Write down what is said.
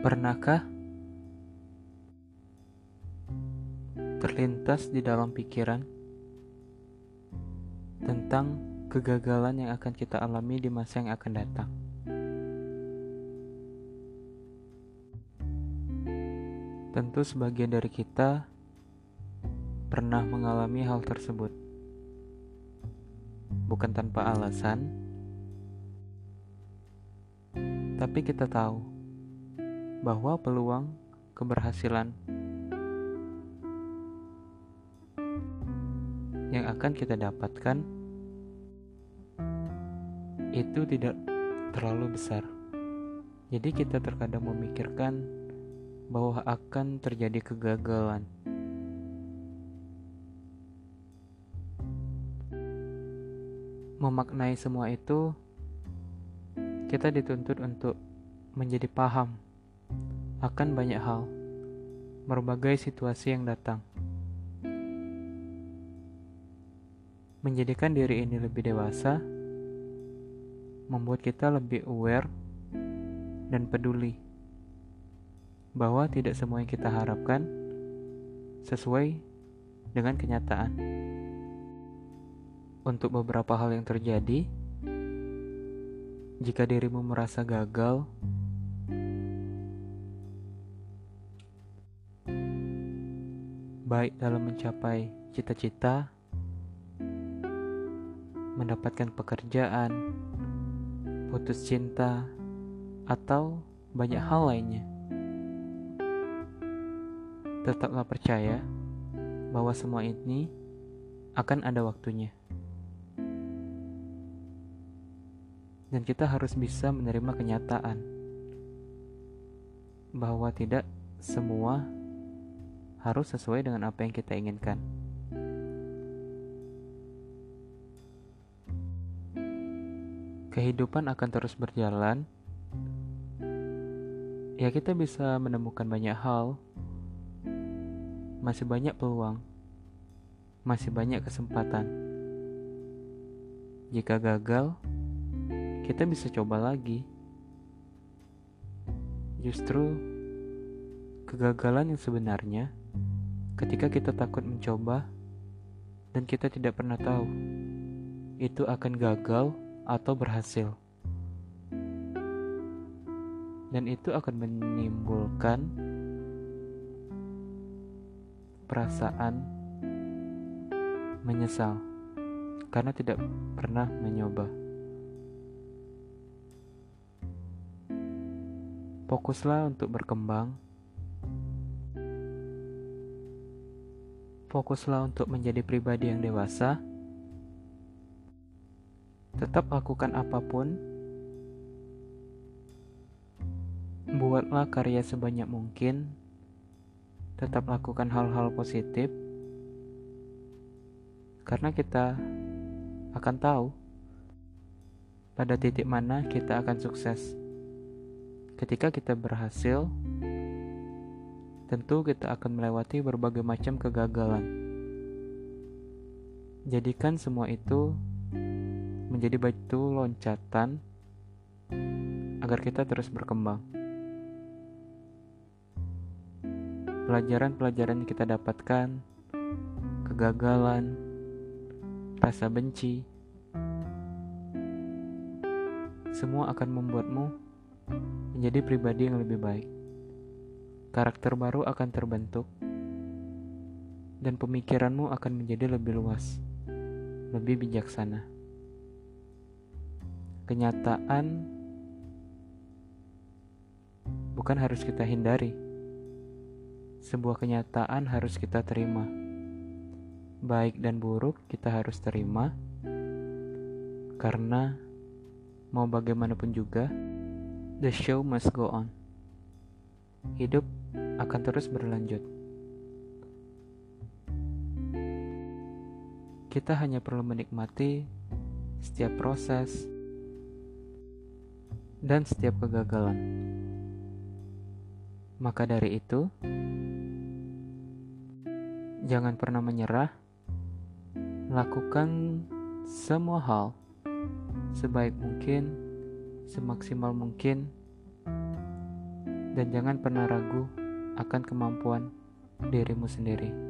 Pernahkah terlintas di dalam pikiran tentang kegagalan yang akan kita alami di masa yang akan datang? Tentu sebagian dari kita pernah mengalami hal tersebut. Bukan tanpa alasan, tapi kita tahu bahwa peluang keberhasilan yang akan kita dapatkan itu tidak terlalu besar. Jadi kita terkadang memikirkan bahwa akan terjadi kegagalan. Memaknai semua itu, kita dituntut untuk menjadi paham akan banyak hal, berbagai situasi yang datang. Menjadikan diri ini lebih dewasa, membuat kita lebih aware dan peduli bahwa tidak semua yang kita harapkan sesuai dengan kenyataan. Untuk beberapa hal yang terjadi, jika dirimu merasa gagal, baik dalam mencapai cita-cita, mendapatkan pekerjaan, putus cinta, atau banyak hal lainnya. Tetaplah percaya bahwa semua ini akan ada waktunya. Dan kita harus bisa menerima kenyataan bahwa tidak semua harus sesuai dengan apa yang kita inginkan. Kehidupan akan terus berjalan. Ya, kita bisa menemukan banyak hal. Masih banyak peluang. Masih banyak kesempatan. Jika gagal, kita bisa coba lagi. Justru kegagalan yang sebenarnya ketika kita takut mencoba dan kita tidak pernah tahu itu akan gagal atau berhasil. Dan itu akan menimbulkan perasaan menyesal karena tidak pernah mencoba. Fokuslah untuk berkembang Fokuslah untuk menjadi pribadi yang dewasa. Tetap lakukan apa pun. Buatlah karya sebanyak mungkin. Tetap lakukan hal-hal positif. Karena kita akan tahu pada titik mana kita akan sukses. Ketika kita berhasil, tentu kita akan melewati berbagai macam kegagalan. Jadikan semua itu menjadi batu loncatan agar kita terus berkembang. Pelajaran-pelajaran yang kita dapatkan, kegagalan, rasa benci, semua akan membuatmu menjadi pribadi yang lebih baik karakter baru akan terbentuk, dan pemikiranmu akan menjadi lebih luas, lebih bijaksana. Kenyataan bukan harus kita hindari, sebuah kenyataan harus kita terima. Baik dan buruk, kita harus terima karena mau bagaimanapun juga, the show must go on. Hidup akan terus berlanjut. Kita hanya perlu menikmati setiap proses dan setiap kegagalan. Maka dari itu, jangan pernah menyerah. Lakukan semua hal sebaik mungkin, semaksimal mungkin dan jangan pernah ragu akan kemampuan dirimu sendiri.